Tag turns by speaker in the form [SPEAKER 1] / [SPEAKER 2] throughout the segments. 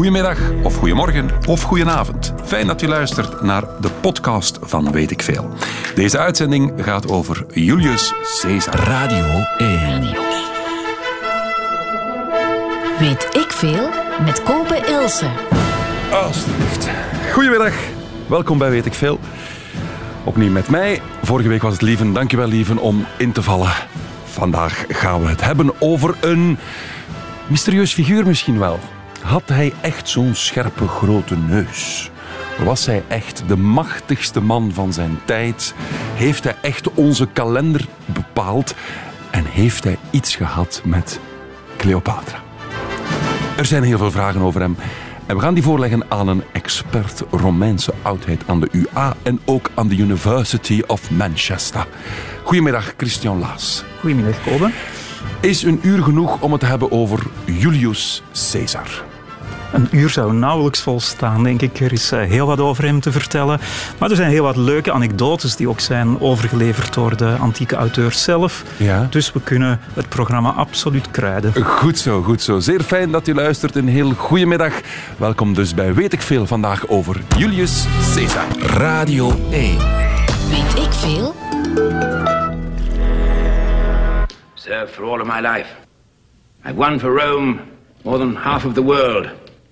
[SPEAKER 1] Goedemiddag of goedemorgen of goedenavond. Fijn dat u luistert naar de podcast van Weet ik Veel. Deze uitzending gaat over Julius Caesar.
[SPEAKER 2] Radio 1.
[SPEAKER 3] Weet ik veel met Kopen Ilse.
[SPEAKER 1] Alsjeblieft. Goedemiddag. Welkom bij Weet ik Veel. Opnieuw met mij. Vorige week was het Lieven. Dankjewel Lieven om in te vallen. Vandaag gaan we het hebben over een mysterieus figuur misschien wel. Had hij echt zo'n scherpe grote neus? Was hij echt de machtigste man van zijn tijd? Heeft hij echt onze kalender bepaald? En heeft hij iets gehad met Cleopatra? Er zijn heel veel vragen over hem. En we gaan die voorleggen aan een expert Romeinse oudheid aan de UA en ook aan de University of Manchester. Goedemiddag, Christian Laas.
[SPEAKER 4] Goedemiddag, Kobe.
[SPEAKER 1] Is een uur genoeg om het te hebben over Julius Caesar?
[SPEAKER 4] Een uur zou nauwelijks volstaan, denk ik. Er is eh, heel wat over hem te vertellen. Maar er zijn heel wat leuke anekdotes die ook zijn overgeleverd door de antieke auteur zelf.
[SPEAKER 1] Ja.
[SPEAKER 4] Dus we kunnen het programma absoluut kruiden.
[SPEAKER 1] Goed zo, goed zo. Zeer fijn dat u luistert. Een heel goede middag. Welkom dus bij Weet ik Veel vandaag over Julius Caesar.
[SPEAKER 2] Radio 1.
[SPEAKER 3] Weet ik veel?
[SPEAKER 5] served for all of my life. I've won for Rome more than half of the world.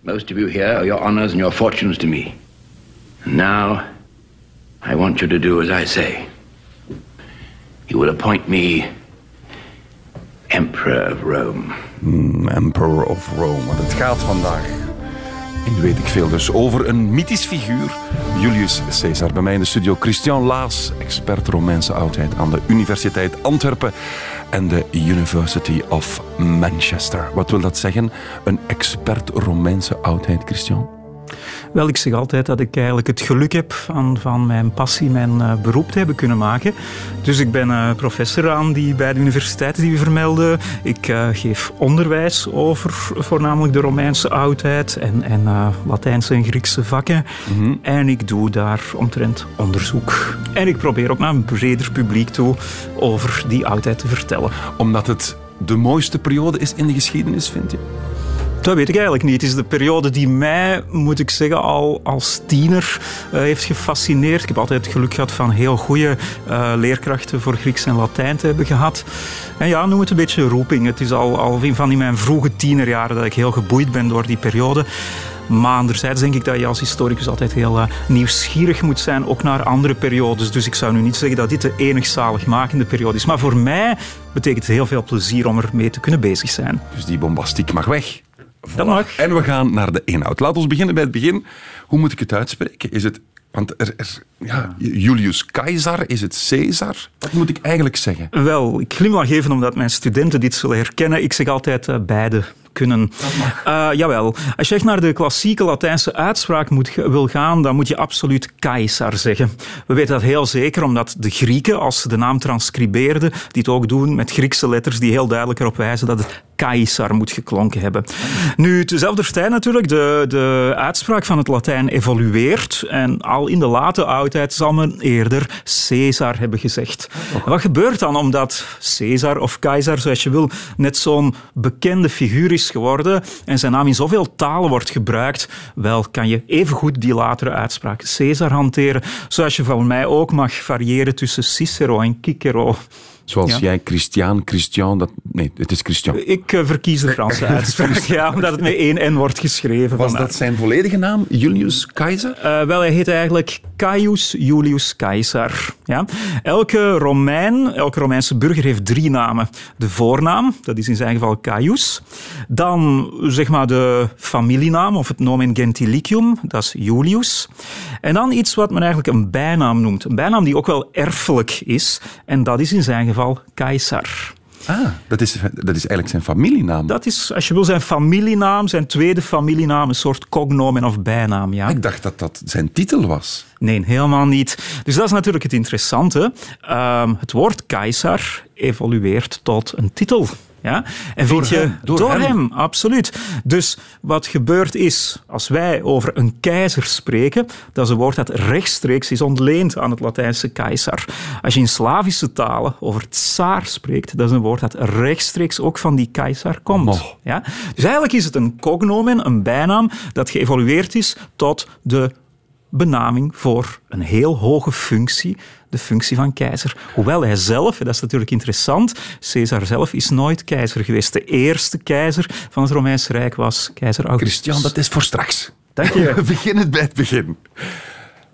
[SPEAKER 5] Most of you here are your honors and your fortunes to me. And now, I want you to do as I say. You will appoint me Emperor of Rome.
[SPEAKER 1] Hmm, Emperor of Rome. Het gaat vandaag, in weet ik veel dus, over een mythisch figuur, Julius Caesar. Bij mij in de studio Christian Laas, expert Romeinse oudheid aan de Universiteit Antwerpen en de University of Manchester. Wat wil dat zeggen? Een expert Romeinse oudheid, Christian?
[SPEAKER 4] Wel, ik zeg altijd dat ik eigenlijk het geluk heb van, van mijn passie, mijn uh, beroep te hebben kunnen maken. Dus ik ben uh, professor aan die, bij de universiteiten die we vermelden. Ik uh, geef onderwijs over voornamelijk de Romeinse oudheid en, en Latijnse en Griekse vakken. Mm -hmm. En ik doe daar omtrent onderzoek. En ik probeer ook naar een breder publiek toe over die oudheid te vertellen.
[SPEAKER 1] Omdat het de mooiste periode is in de geschiedenis, vind je?
[SPEAKER 4] Dat weet ik eigenlijk niet. Het is de periode die mij, moet ik zeggen, al als tiener uh, heeft gefascineerd. Ik heb altijd het geluk gehad van heel goede uh, leerkrachten voor Grieks en Latijn te hebben gehad. En ja, noem het een beetje roeping. Het is al, al van in mijn vroege tienerjaren dat ik heel geboeid ben door die periode. Maar anderzijds denk ik dat je als historicus altijd heel uh, nieuwsgierig moet zijn, ook naar andere periodes. Dus ik zou nu niet zeggen dat dit de enig zaligmakende periode is. Maar voor mij betekent het heel veel plezier om er mee te kunnen bezig zijn.
[SPEAKER 1] Dus die bombastiek mag weg. En we gaan naar de inhoud. Laten we beginnen bij het begin. Hoe moet ik het uitspreken? Is het want er, er, ja, Julius Caesar, is het Caesar? Wat moet ik eigenlijk zeggen?
[SPEAKER 4] Wel, ik glimlach even omdat mijn studenten dit zullen herkennen. Ik zeg altijd uh, beide kunnen. Uh, jawel. Als je echt naar de klassieke Latijnse uitspraak moet, wil gaan, dan moet je absoluut Caesar zeggen. We weten dat heel zeker, omdat de Grieken, als ze de naam transcribeerden, dit ook doen met Griekse letters die heel duidelijk erop wijzen dat het Caesar moet geklonken hebben. Nu, tezelfde tijd natuurlijk, de, de uitspraak van het Latijn evolueert en al in de late oudheid zal men eerder Caesar hebben gezegd. Wat gebeurt dan omdat Caesar of Keizer, zoals je wil, net zo'n bekende figuur is geworden en zijn naam in zoveel talen wordt gebruikt, wel kan je evengoed die latere uitspraak Caesar hanteren, zoals je van mij ook mag variëren tussen Cicero en Cicero.
[SPEAKER 1] Zoals ja. jij Christian, Christian, dat... Nee, het is Christian.
[SPEAKER 4] Ik uh, verkies de Franse uitspraak, ja, omdat het met één N wordt geschreven.
[SPEAKER 1] Was dat zijn volledige naam, Julius Caesar?
[SPEAKER 4] Uh, wel, hij heet eigenlijk Caius Julius Caesar. Ja? Elke Romein, elke Romeinse burger heeft drie namen. De voornaam, dat is in zijn geval Caius. Dan, zeg maar, de familienaam, of het nomen gentilicium, dat is Julius. En dan iets wat men eigenlijk een bijnaam noemt. Een bijnaam die ook wel erfelijk is, en dat is in zijn geval Caesar.
[SPEAKER 1] Ah, dat is, dat is eigenlijk zijn familienaam.
[SPEAKER 4] Dat is, als je wil, zijn familienaam, zijn tweede familienaam, een soort cognomen of bijnaam. Ja.
[SPEAKER 1] Ik dacht dat dat zijn titel was.
[SPEAKER 4] Nee, helemaal niet. Dus dat is natuurlijk het interessante. Um, het woord keizer evolueert tot een titel. Ja? En
[SPEAKER 1] Door
[SPEAKER 4] vind je,
[SPEAKER 1] hem, door hem.
[SPEAKER 4] hem, absoluut. Dus wat gebeurd is, als wij over een keizer spreken, dat is een woord dat rechtstreeks is ontleend aan het Latijnse keizer. Als je in Slavische talen over tsaar spreekt, dat is een woord dat rechtstreeks ook van die keizer komt. Ja? Dus eigenlijk is het een cognomen, een bijnaam, dat geëvolueerd is tot de benaming voor een heel hoge functie, de functie van keizer. Hoewel hij zelf, dat is natuurlijk interessant, Caesar zelf is nooit keizer geweest. De eerste keizer van het Romeinse Rijk was keizer Augustus.
[SPEAKER 1] Christian, dat is voor straks.
[SPEAKER 4] Dank je.
[SPEAKER 1] We beginnen bij het begin.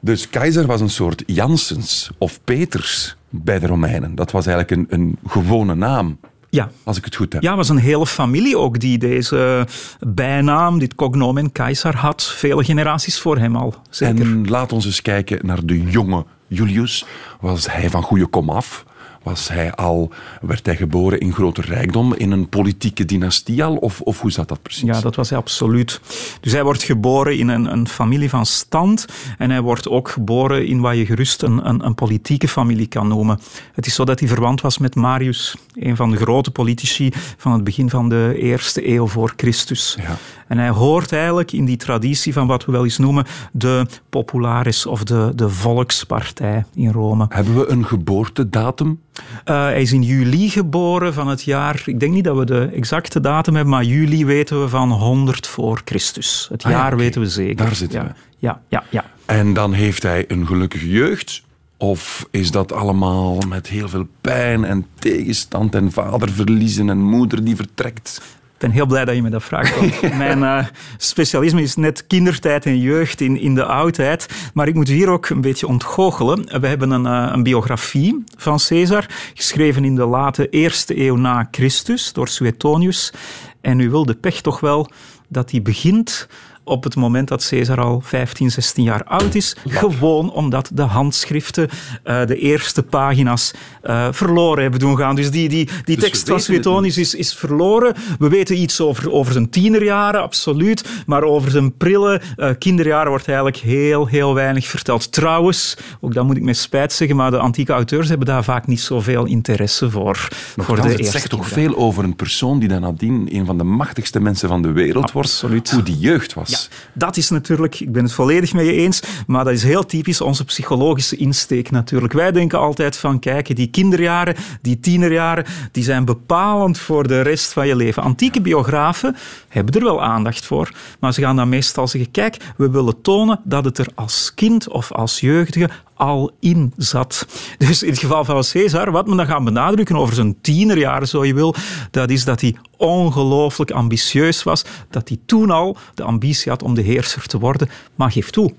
[SPEAKER 1] Dus keizer was een soort Janssens of Peters bij de Romeinen. Dat was eigenlijk een, een gewone naam,
[SPEAKER 4] Ja.
[SPEAKER 1] als ik het goed heb.
[SPEAKER 4] Ja, was een hele familie ook die deze bijnaam, dit cognomen keizer had. Vele generaties voor hem al, zeker.
[SPEAKER 1] En laat ons eens kijken naar de jonge Julius. Was hij van goede komaf? Was hij al, werd hij geboren in grote rijkdom, in een politieke dynastie al? Of, of hoe zat dat precies?
[SPEAKER 4] Ja, dat was hij absoluut. Dus hij wordt geboren in een, een familie van stand en hij wordt ook geboren in wat je gerust een, een, een politieke familie kan noemen. Het is zo dat hij verwant was met Marius, een van de grote politici van het begin van de eerste eeuw voor Christus.
[SPEAKER 1] Ja.
[SPEAKER 4] En hij hoort eigenlijk in die traditie van wat we wel eens noemen de popularis of de, de volkspartij in Rome.
[SPEAKER 1] Hebben we een geboortedatum?
[SPEAKER 4] Uh, hij is in juli geboren van het jaar, ik denk niet dat we de exacte datum hebben, maar juli weten we van 100 voor Christus. Het
[SPEAKER 1] Ah ja,
[SPEAKER 4] jaar weten we zeker.
[SPEAKER 1] Daar zitten
[SPEAKER 4] ja.
[SPEAKER 1] we.
[SPEAKER 4] Ja, ja, ja.
[SPEAKER 1] En dan heeft hij een gelukkige jeugd? Of is dat allemaal met heel veel pijn en tegenstand en vader verliezen en moeder die vertrekt?
[SPEAKER 4] Ik ben heel blij dat je me dat vraagt. want Mijn eh, specialisme is net kindertijd en jeugd in, in de oudheid. Maar ik moet hier ook een beetje ontgoochelen. We hebben een, eh, een biografie van Caesar, geschreven in de late eerste eeuw na Christus door Suetonius. En u wil de pech toch wel dat die begint op het moment dat Caesar al 15, 16 jaar oud is. Gewoon omdat de handschriften eh, de eerste pagina's eh, verloren hebben doen gaan. Dus die, die, die
[SPEAKER 1] we
[SPEAKER 4] tekst van Suetonius is, is verloren. We weten iets over, over zijn tienerjaren, absoluut. Maar over zijn prille eh, kinderjaren wordt eigenlijk heel, heel weinig verteld. Trouwens, ook dat moet ik met spijt zeggen, maar de antieke auteurs hebben daar vaak niet zoveel interesse voor. voor
[SPEAKER 1] Nochtans,
[SPEAKER 4] de
[SPEAKER 1] het zegt toch veel over een persoon die dan nadien een van de machtigste mensen van de wereld
[SPEAKER 4] Absoluut.
[SPEAKER 1] wordt. Hoe die jeugd was.
[SPEAKER 4] Ja, dat is natuurlijk, ik ben het volledig met je eens, maar dat is heel typisch onze psychologische insteek natuurlijk. Wij denken altijd van, kijk, die kinderjaren, die tienerjaren, die zijn bepalend voor de rest van je leven. Antieke biografen hebben er wel aandacht voor, maar ze gaan dan meestal zeggen, kijk, we willen tonen dat het er als kind of als jeugdige al in zat. Dus in het geval van Caesar, wat men dan gaat benadrukken over zijn tienerjaren, zo je wil, dat is dat hij ongelooflijk ambitieus was, dat hij toen al de ambitie had om de heerser te worden. Maar geef toe,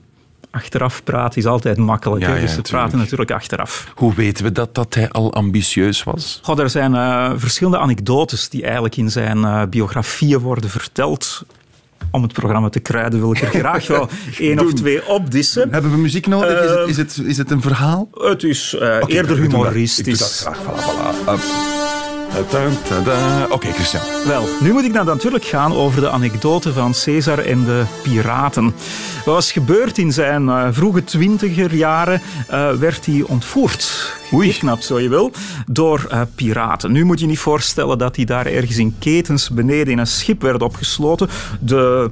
[SPEAKER 4] achteraf praten is altijd makkelijk.
[SPEAKER 1] Ja,
[SPEAKER 4] dus ze praten natuurlijk achteraf.
[SPEAKER 1] Hoe weten we dat, dat hij al ambitieus was?
[SPEAKER 4] God, er zijn eh, verschillende anekdotes die eigenlijk in zijn eh, biografieën worden verteld. Om het programma te kruiden wil ik er graag wel één of twee opdissen.
[SPEAKER 1] Hebben we muziek nodig? is, het,
[SPEAKER 4] Ehm,
[SPEAKER 1] is, het, is het een verhaal?
[SPEAKER 4] Het is eh, eerder humoristisch.
[SPEAKER 1] Ik doe dat graag. Voilà, voilà. Up. Oké, Christian.
[SPEAKER 4] Wel, nu moet ik dan natuurlijk gaan over de anekdote van Caesar en de piraten. Wat was gebeurd in zijn eh, vroege twintiger jaren, eh, werd hij ontvoerd. Geknapt, zo je wil, door eh, piraten. Nu moet je niet voorstellen dat hij daar ergens in ketens beneden in een schip werd opgesloten. De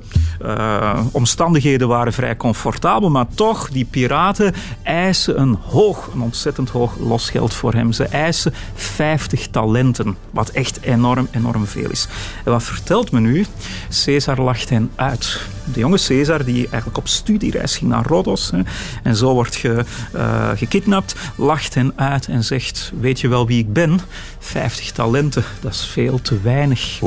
[SPEAKER 4] omstandigheden waren vrij comfortabel, maar toch, die piraten eisen een hoog, een ontzettend hoog losgeld voor hem. Ze eisen 50 talenten, wat echt enorm, enorm veel is. En wat vertelt men nu? Caesar lacht hen uit. De jonge Caesar, die eigenlijk op studiereis ging naar Rhodos hè, en zo wordt ge, eh, gekidnapt, lacht hen uit en zegt, weet je wel wie ik ben? 50 talenten, dat is veel te weinig.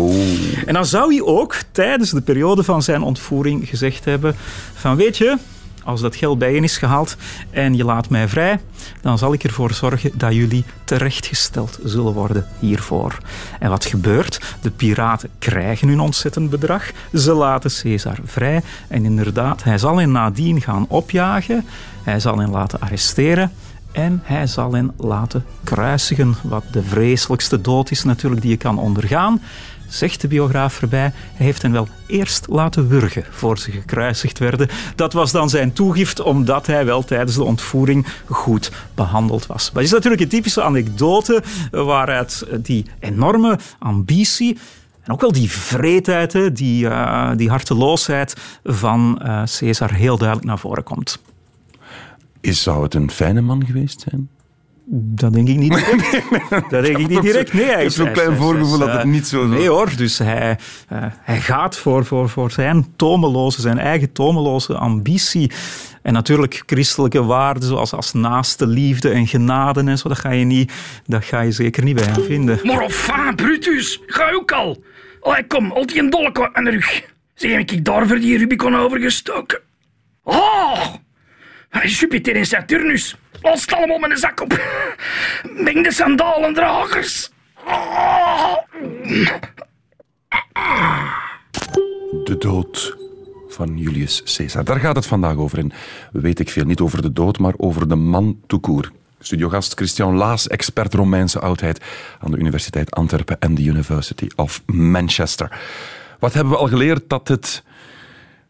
[SPEAKER 4] En dan zou hij ook tijdens de periode van zijn ontvoering gezegd hebben van weet je, als dat geld bijeen is gehaald en je laat mij vrij, dan zal ik ervoor zorgen dat jullie terechtgesteld zullen worden hiervoor. En wat gebeurt? De piraten krijgen hun ontzettend bedrag. Ze laten Caesar vrij. En inderdaad, hij zal hen nadien gaan opjagen. Hij zal hen laten arresteren. En hij zal hen laten kruisigen, wat de vreselijkste dood is natuurlijk die je kan ondergaan. Zegt de biograaf erbij, hij heeft hen wel eerst laten wurgen voor ze gekruisigd werden. Dat was dan zijn toegift, omdat hij wel tijdens de ontvoering goed behandeld was. Dat is natuurlijk een typische anekdote waaruit die enorme ambitie en ook wel die vreedheid, die, uh, die harteloosheid van uh, Caesar heel duidelijk naar voren komt.
[SPEAKER 1] Is, zou het een fijne man geweest zijn?
[SPEAKER 4] Dat denk ik niet direct. dat denk ik niet direct. Nee,
[SPEAKER 1] hij is zo'n klein voorgevoel dat het niet zo...
[SPEAKER 4] Nee hoor, dus hij, uh, hij gaat voor, voor, voor zijn tomeloze, zijn eigen tomeloze ambitie. En natuurlijk christelijke waarden zoals als naaste liefde en genade en zo, dat ga je, niet, dat ga je zeker niet bij hem vinden.
[SPEAKER 6] Maar enfin, Brutus, ga ook al. Allee, kom, al die een dolle aan de rug. Zie heb ik daar voor die Rubicon overgestoken. Oh! Jupiter en Saturnus. Los het allemaal met een zak op. Meng de sandalendragers.
[SPEAKER 1] De dood van Julius Caesar. Daar gaat het vandaag over in. Weet ik veel. Niet over de dood, maar over de man toekoer. Studiogast Christian Laas, expert Romeinse oudheid aan de Universiteit Antwerpen en de University of Manchester. Wat hebben we al geleerd? Dat het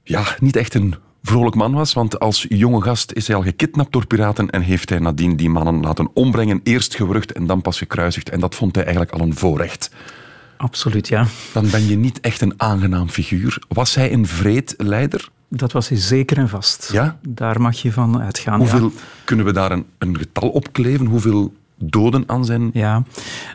[SPEAKER 1] ja, niet echt een vrolijk man was, want als jonge gast is hij al gekidnapt door piraten en heeft hij nadien die mannen laten ombrengen, eerst gewurgd en dan pas gekruisigd. En dat vond hij eigenlijk al een voorrecht.
[SPEAKER 4] Absoluut, ja.
[SPEAKER 1] Dan ben je niet echt een aangenaam figuur. Was hij een vreed leider?
[SPEAKER 4] Dat was hij zeker en vast.
[SPEAKER 1] Ja?
[SPEAKER 4] Daar mag je van uitgaan.
[SPEAKER 1] Hoeveel kunnen we daar een, een getal op kleven? Hoeveel doden aan zijn...
[SPEAKER 4] Ja,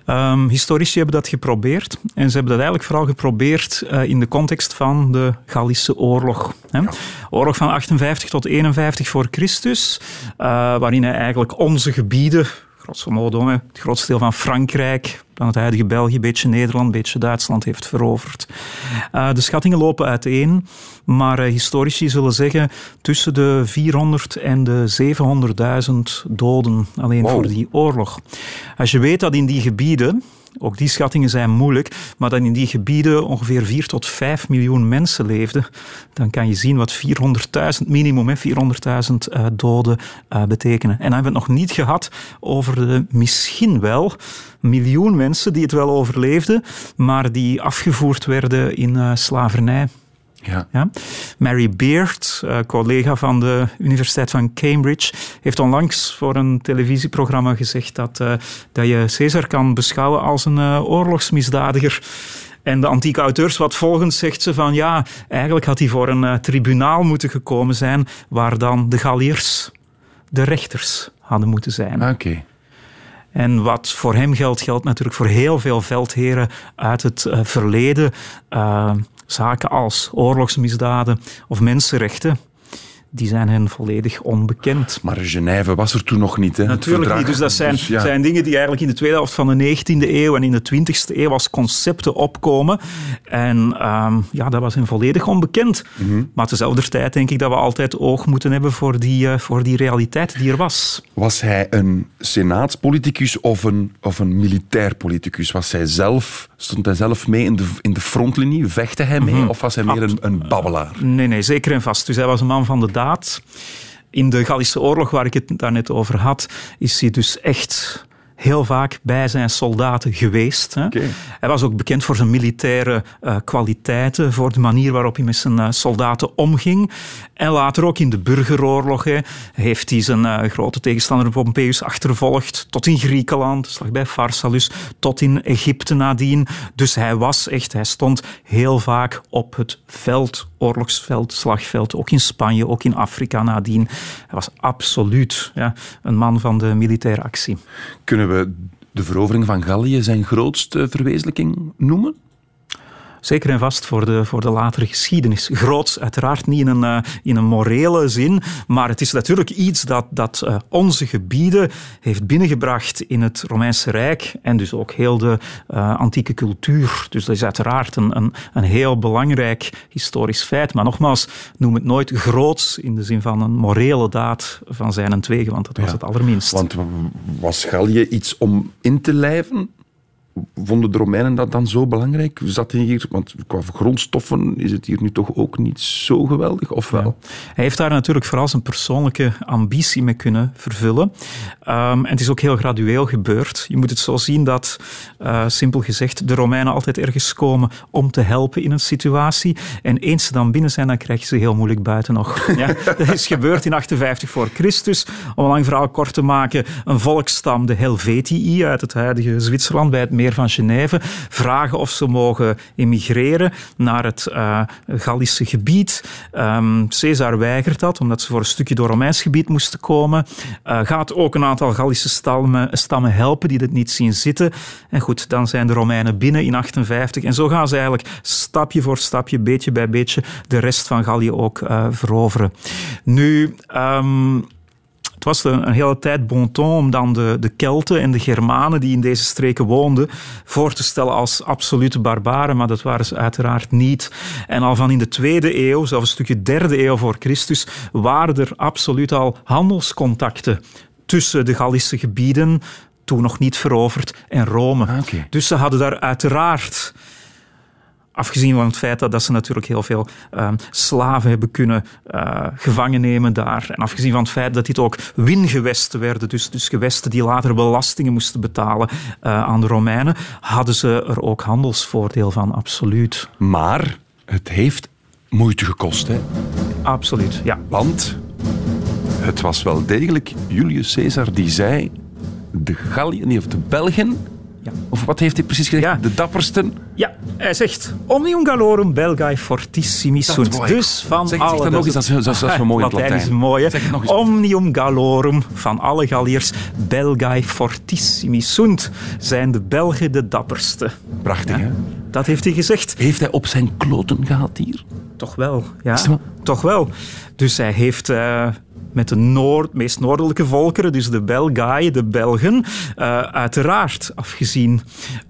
[SPEAKER 4] um, historici hebben dat geprobeerd. En ze hebben dat eigenlijk vooral geprobeerd uh, in de context van de Gallische oorlog. Hè? Ja. Oorlog van 58 tot 51 voor Christus, uh, waarin hij eigenlijk onze gebieden grosso modo, het grootste deel van Frankrijk, dan het huidige België, een beetje Nederland, een beetje Duitsland heeft veroverd. Uh, de schattingen lopen uiteen, maar uh, historici zullen zeggen tussen de 400 en de 700.000 doden alleen wow. voor die oorlog. Als je weet dat in die gebieden, ook die schattingen zijn moeilijk, maar dat in die gebieden ongeveer 4 tot 5 miljoen mensen leefden, dan kan je zien wat 400.000 minimum, 400.000 uh, doden uh, betekenen. En dan hebben we het nog niet gehad over de misschien wel miljoen mensen die het wel overleefden, maar die afgevoerd werden in uh, slavernij.
[SPEAKER 1] Ja.
[SPEAKER 4] Ja? Mary Beard, uh, collega van de Universiteit van Cambridge, heeft onlangs voor een televisieprogramma gezegd dat, uh, dat je Caesar kan beschouwen als een uh, oorlogsmisdadiger. En de antieke auteurs, wat volgens zegt ze van ja, eigenlijk had hij voor een tribunaal moeten gekomen zijn waar dan de Galliërs de rechters hadden moeten zijn.
[SPEAKER 1] Oké. Okay.
[SPEAKER 4] En wat voor hem geldt, geldt natuurlijk voor heel veel veldheren uit het uh, verleden. Uh, zaken als oorlogsmisdaden of mensenrechten, die zijn hen volledig onbekend.
[SPEAKER 1] Maar Genève was er toen nog niet, hè?
[SPEAKER 4] Natuurlijk Verdrag. niet. Dus dat zijn, dus, ja. zijn dingen die eigenlijk in de tweede helft van de 19e eeuw en in de 20e eeuw als concepten opkomen. En um, ja, dat was hen volledig onbekend. Mm -hmm. Maar tezelfde tijd denk ik dat we altijd oog moeten hebben voor die, uh, voor die realiteit die er was.
[SPEAKER 1] Was hij een senaatspoliticus of een, of een militair politicus? Was hij zelf, stond hij zelf mee in de, in de frontlinie? Vechtte hij mee? Mm -hmm. Of was hij meer een, een babbelaar?
[SPEAKER 4] Nee, nee, zeker en vast. Dus hij was een man van de In de Gallische oorlog, waar ik het daarnet over had, is hij dus echt heel vaak bij zijn soldaten geweest. Hè.
[SPEAKER 1] Okay.
[SPEAKER 4] Hij was ook bekend voor zijn militaire uh, kwaliteiten, voor de manier waarop hij met zijn uh, soldaten omging. En later ook in de burgeroorlog hè, heeft hij zijn uh, grote tegenstander Pompeius achtervolgd, tot in Griekenland, slag bij Pharsalus, tot in Egypte nadien. Dus hij was echt, hij stond heel vaak op het veld, oorlogsveld, slagveld, ook in Spanje, ook in Afrika nadien. Hij was absoluut ja, een man van de militaire actie.
[SPEAKER 1] Kunnen we de verovering van Gallië zijn grootste verwezenlijking noemen?
[SPEAKER 4] Zeker en vast voor de, voor de latere geschiedenis. Groots, uiteraard niet in een, uh, in een morele zin, maar het is natuurlijk iets dat, dat uh, onze gebieden heeft binnengebracht in het Romeinse Rijk en dus ook heel de uh, antieke cultuur. Dus dat is uiteraard een, een, een heel belangrijk historisch feit. Maar nogmaals, noem het nooit groots in de zin van een morele daad van zijn en twegen, want dat was
[SPEAKER 1] Ja,
[SPEAKER 4] het allerminst.
[SPEAKER 1] Want was Gallië iets om in te lijven? Vonden de Romeinen dat dan zo belangrijk? Zat hij hier, want qua grondstoffen is het hier nu toch ook niet zo geweldig, of wel?
[SPEAKER 4] Hij heeft daar natuurlijk vooral zijn persoonlijke ambitie mee kunnen vervullen. Ehm, en het is ook heel gradueel gebeurd. Je moet het zo zien dat, eh, simpel gezegd, de Romeinen altijd ergens komen om te helpen in een situatie. En eens ze dan binnen zijn, dan krijg je ze heel moeilijk buiten nog. Ja, dat is gebeurd in 58 voor Christus. Om een lang verhaal kort te maken, een volksstam, de Helvetii, uit het huidige Zwitserland, bij het meer van Genève, vragen of ze mogen emigreren naar het uh, Gallische gebied. Um, Caesar weigert dat, omdat ze voor een stukje door Romeins gebied moesten komen. Uh, gaat ook een aantal Gallische stammen, stammen helpen die dit niet zien zitten. En goed, dan zijn de Romeinen binnen in 58. En zo gaan ze eigenlijk stapje voor stapje, beetje bij beetje, de rest van Gallië ook uh, veroveren. Nu... Um, het was een, een, hele tijd bon ton om dan de, de Kelten en de Germanen die in deze streken woonden voor te stellen als absolute barbaren, maar dat waren ze uiteraard niet. En al van in de tweede eeuw, zelfs een stukje derde eeuw voor Christus, waren er absoluut al handelscontacten tussen de Gallische gebieden, toen nog niet veroverd, en Rome.
[SPEAKER 1] Ah, okay.
[SPEAKER 4] Dus ze hadden daar uiteraard Afgezien van het feit dat, dat ze natuurlijk heel veel uh, slaven hebben kunnen uh, gevangen nemen daar. En afgezien van het feit dat dit ook wingewesten werden, dus, dus gewesten die later belastingen moesten betalen uh, aan de Romeinen, hadden ze er ook handelsvoordeel van, absoluut.
[SPEAKER 1] Maar het heeft moeite gekost, hè?
[SPEAKER 4] Absoluut, ja.
[SPEAKER 1] Want het was wel degelijk Julius Caesar die zei: de Gallië, of de Belgen
[SPEAKER 4] ja.
[SPEAKER 1] Of wat heeft hij precies gezegd?
[SPEAKER 4] Ja.
[SPEAKER 1] De dappersten?
[SPEAKER 4] Ja, hij zegt Omnium gallorum belgae fortissimi sunt. Dus van
[SPEAKER 1] zeg,
[SPEAKER 4] alle...
[SPEAKER 1] Zeg dat nog eens, dat is, dat is, dat is mooi Latijn.
[SPEAKER 4] is mooi, hè? Omnium gallorum van alle Galliërs belgae fortissimi sunt. Zijn de Belgen de dapperste.
[SPEAKER 1] Prachtig, ja? hè?
[SPEAKER 4] Dat heeft hij gezegd.
[SPEAKER 1] Heeft hij op zijn kloten gehad hier?
[SPEAKER 4] Toch wel, ja. Toch wel. Dus hij heeft... Uh, met de noord, meest noordelijke volkeren, dus de Belgae, de Belgen, uh, uiteraard afgezien.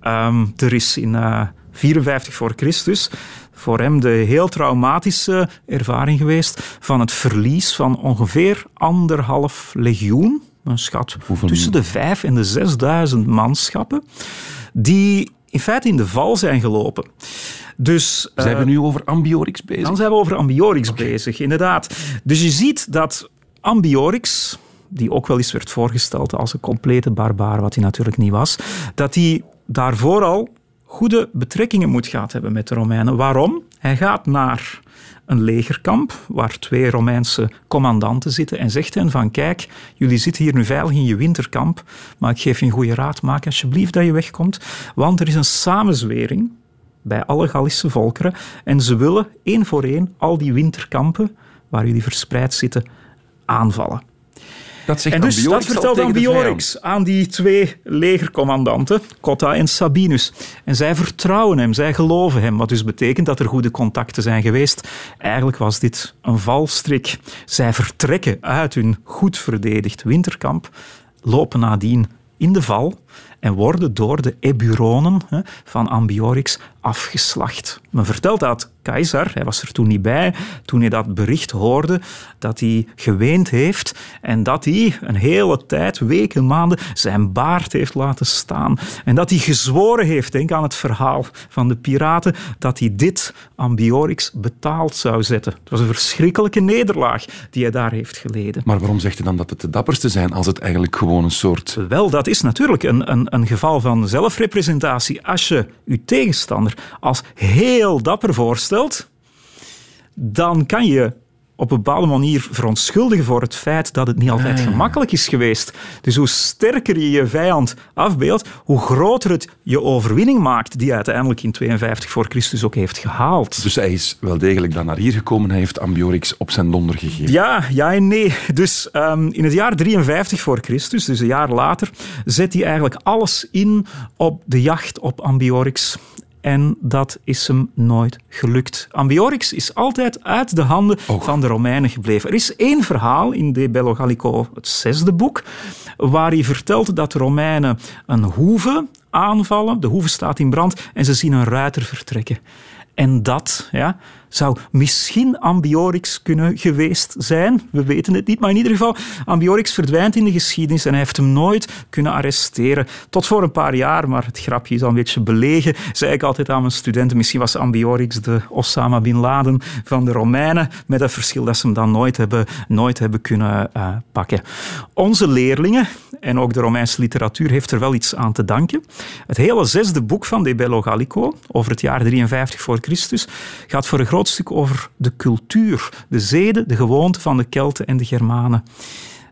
[SPEAKER 4] Um, er is in uh, 54 voor Christus voor hem de heel traumatische ervaring geweest van het verlies van ongeveer anderhalf legioen, een schat
[SPEAKER 1] Hoeveel
[SPEAKER 4] tussen de vijf en de zesduizend manschappen, die in feite in de val zijn gelopen. Dus,
[SPEAKER 1] zijn we nu over Ambiorix bezig?
[SPEAKER 4] Dan zijn we over Ambiorix okay. bezig, inderdaad. Dus je ziet dat Ambiorix, die ook wel eens werd voorgesteld als een complete barbaar, wat hij natuurlijk niet was, dat hij daarvoor al goede betrekkingen moet gehad hebben met de Romeinen. Waarom? Hij gaat naar een legerkamp waar twee Romeinse commandanten zitten en zegt hen van kijk, jullie zitten hier nu veilig in je winterkamp, maar ik geef je een goede raad, maak alsjeblieft dat je wegkomt, want er is een samenzwering bij alle Gallische volkeren en ze willen één voor één al die winterkampen waar jullie verspreid zitten aanvallen.
[SPEAKER 1] Dat zegt
[SPEAKER 4] en dus
[SPEAKER 1] Ambiorix
[SPEAKER 4] dat vertelt Ambiorix aan die twee legercommandanten, Cotta en Sabinus. En zij vertrouwen hem, zij geloven hem, wat dus betekent dat er goede contacten zijn geweest. Eigenlijk was dit een valstrik. Zij vertrekken uit hun goed verdedigd winterkamp, lopen nadien in de val en worden door de Eburonen van Ambiorix afgeslacht. Men vertelt dat keizer, hij was er toen niet bij, toen hij dat bericht hoorde, dat hij geweend heeft en dat hij een hele tijd, weken, maanden, zijn baard heeft laten staan. En dat hij gezworen heeft, denk aan het verhaal van de piraten, dat hij dit Ambiorix betaald zou zetten. Het was een verschrikkelijke nederlaag die hij daar heeft geleden.
[SPEAKER 1] Maar waarom zegt hij dan dat het de dapperste zijn als het eigenlijk gewoon een soort...
[SPEAKER 4] Wel, dat is natuurlijk een, een, een geval van zelfrepresentatie. Als je je tegenstander als heel dapper voorstelt, dan kan je op een bepaalde manier verontschuldigen voor het feit dat het niet altijd
[SPEAKER 1] Ah.
[SPEAKER 4] gemakkelijk is geweest. Dus hoe sterker je je vijand afbeeldt, hoe groter het je overwinning maakt, die uiteindelijk in 52 voor Christus ook heeft gehaald.
[SPEAKER 1] Dus hij is wel degelijk dan naar hier gekomen. Hij heeft Ambiorix op zijn donder gegeven.
[SPEAKER 4] Ja, ja en nee. Dus um, in het jaar 53 voor Christus, dus een jaar later, zet hij eigenlijk alles in op de jacht op Ambiorix. En dat is hem nooit gelukt. Ambiorix is altijd uit de handen van de Romeinen gebleven. Er is één verhaal in De Bello Gallico, het zesde boek, waar hij vertelt dat de Romeinen een hoeve aanvallen, de hoeve staat in brand en ze zien een ruiter vertrekken. En dat ja, zou misschien Ambiorix kunnen geweest zijn. We weten het niet, maar in ieder geval, Ambiorix verdwijnt in de geschiedenis en hij heeft hem nooit kunnen arresteren. Tot voor een paar jaar, maar het grapje is al een beetje belegen. Zei ik altijd aan mijn studenten, misschien was Ambiorix de Osama Bin Laden van de Romeinen, met het verschil dat ze hem dan nooit hebben, nooit hebben kunnen uh, pakken. Onze leerlingen, en ook de Romeinse literatuur, heeft er wel iets aan te danken. Het hele zesde boek van De Bello Gallico, over het jaar 53 voor Christus, gaat voor een groot stuk over de cultuur, de zeden, de gewoonten van de Kelten en de Germanen.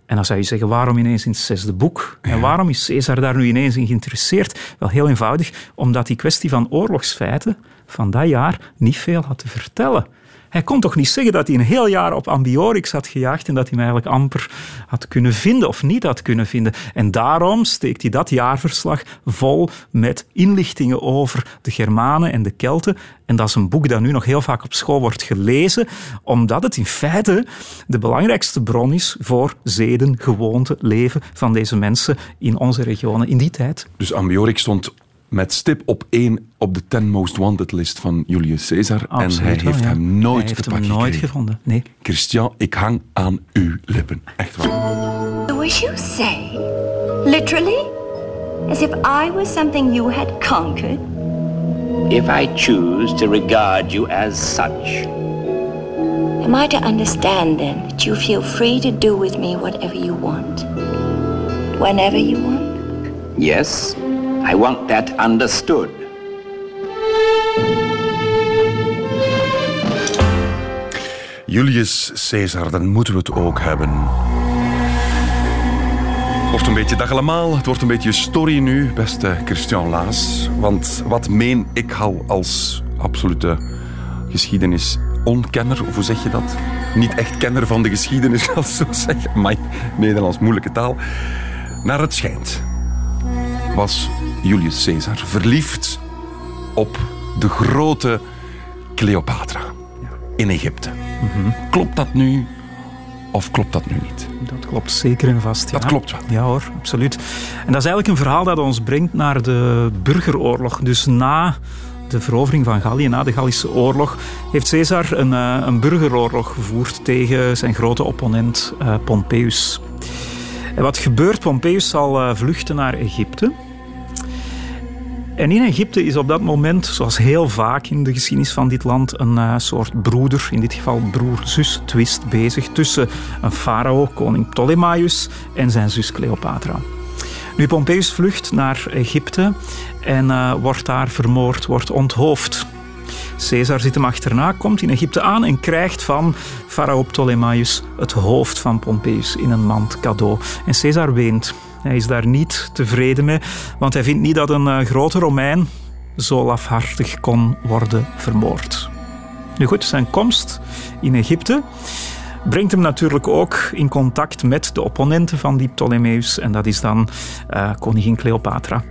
[SPEAKER 4] En dan zou je zeggen, waarom ineens in het zesde boek? En waarom is Caesar daar nu ineens in geïnteresseerd? Wel heel eenvoudig, omdat die kwestie van oorlogsfeiten van dat jaar niet veel had te vertellen. Hij kon toch niet zeggen dat hij een heel jaar op Ambiorix had gejaagd en dat hij hem eigenlijk amper had kunnen vinden of niet had kunnen vinden. En daarom steekt hij dat jaarverslag vol met inlichtingen over de Germanen en de Kelten. En dat is een boek dat nu nog heel vaak op school wordt gelezen, omdat het in feite de belangrijkste bron is voor zeden, gewoonten, leven van deze mensen in onze regionen in die tijd.
[SPEAKER 1] Dus Ambiorix stond met stip op één op de 10 most wanted list van Julius Caesar.
[SPEAKER 4] Absoluut
[SPEAKER 1] en hij
[SPEAKER 4] wel,
[SPEAKER 1] heeft
[SPEAKER 4] ja.
[SPEAKER 1] hem nooit
[SPEAKER 4] Hij heeft
[SPEAKER 1] te
[SPEAKER 4] hem nooit
[SPEAKER 1] gekregen.
[SPEAKER 4] gevonden. Nee.
[SPEAKER 1] Christian, ik hang aan uw lippen. Echt waar.
[SPEAKER 7] So as you say, literally? As if I was something you had conquered?
[SPEAKER 5] If I choose to regard you as such,
[SPEAKER 7] Am I to understand then that you feel free to do with me whatever you want? Whenever you want?
[SPEAKER 5] yes, I want that understood.
[SPEAKER 1] Julius Caesar, dan moeten we het ook hebben. Het wordt een beetje dag allemaal. Het wordt een beetje story nu, beste Christian Laas. Want wat meen ik al als absolute geschiedenis-onkenner, of hoe zeg je dat? Niet echt kenner van de geschiedenis, als zo zeggen. Maar Nederlands moeilijke taal. Naar het schijnt was Julius Caesar verliefd op de grote Cleopatra in Egypte. Klopt dat nu of klopt dat nu niet?
[SPEAKER 4] Dat klopt zeker en vast.
[SPEAKER 1] Dat
[SPEAKER 4] ja.
[SPEAKER 1] klopt wel.
[SPEAKER 4] Ja hoor, absoluut. En dat is eigenlijk een verhaal dat ons brengt naar de burgeroorlog. Dus na de verovering van Gallië, na de Gallische oorlog, heeft Caesar een, eh, een burgeroorlog gevoerd tegen zijn grote opponent eh, Pompeius. En wat gebeurt? Pompeius zal eh, vluchten naar Egypte. En in Egypte is op dat moment, zoals heel vaak in de geschiedenis van dit land, een eh, soort broeder, in dit geval broer-zus twist bezig tussen een farao, koning Ptolemaios, en zijn zus Cleopatra. Nu, Pompeius vlucht naar Egypte en eh, wordt daar vermoord, wordt onthoofd. Caesar zit hem achterna, komt in Egypte aan en krijgt van farao Ptolemaios het hoofd van Pompeius in een mand cadeau. En Caesar weent. Hij is daar niet tevreden mee, want hij vindt niet dat een eh, grote Romein zo lafhartig kon worden vermoord. Nu goed, zijn komst in Egypte brengt hem natuurlijk ook in contact met de opponenten van die Ptolemeus. En dat is dan eh, koningin Cleopatra.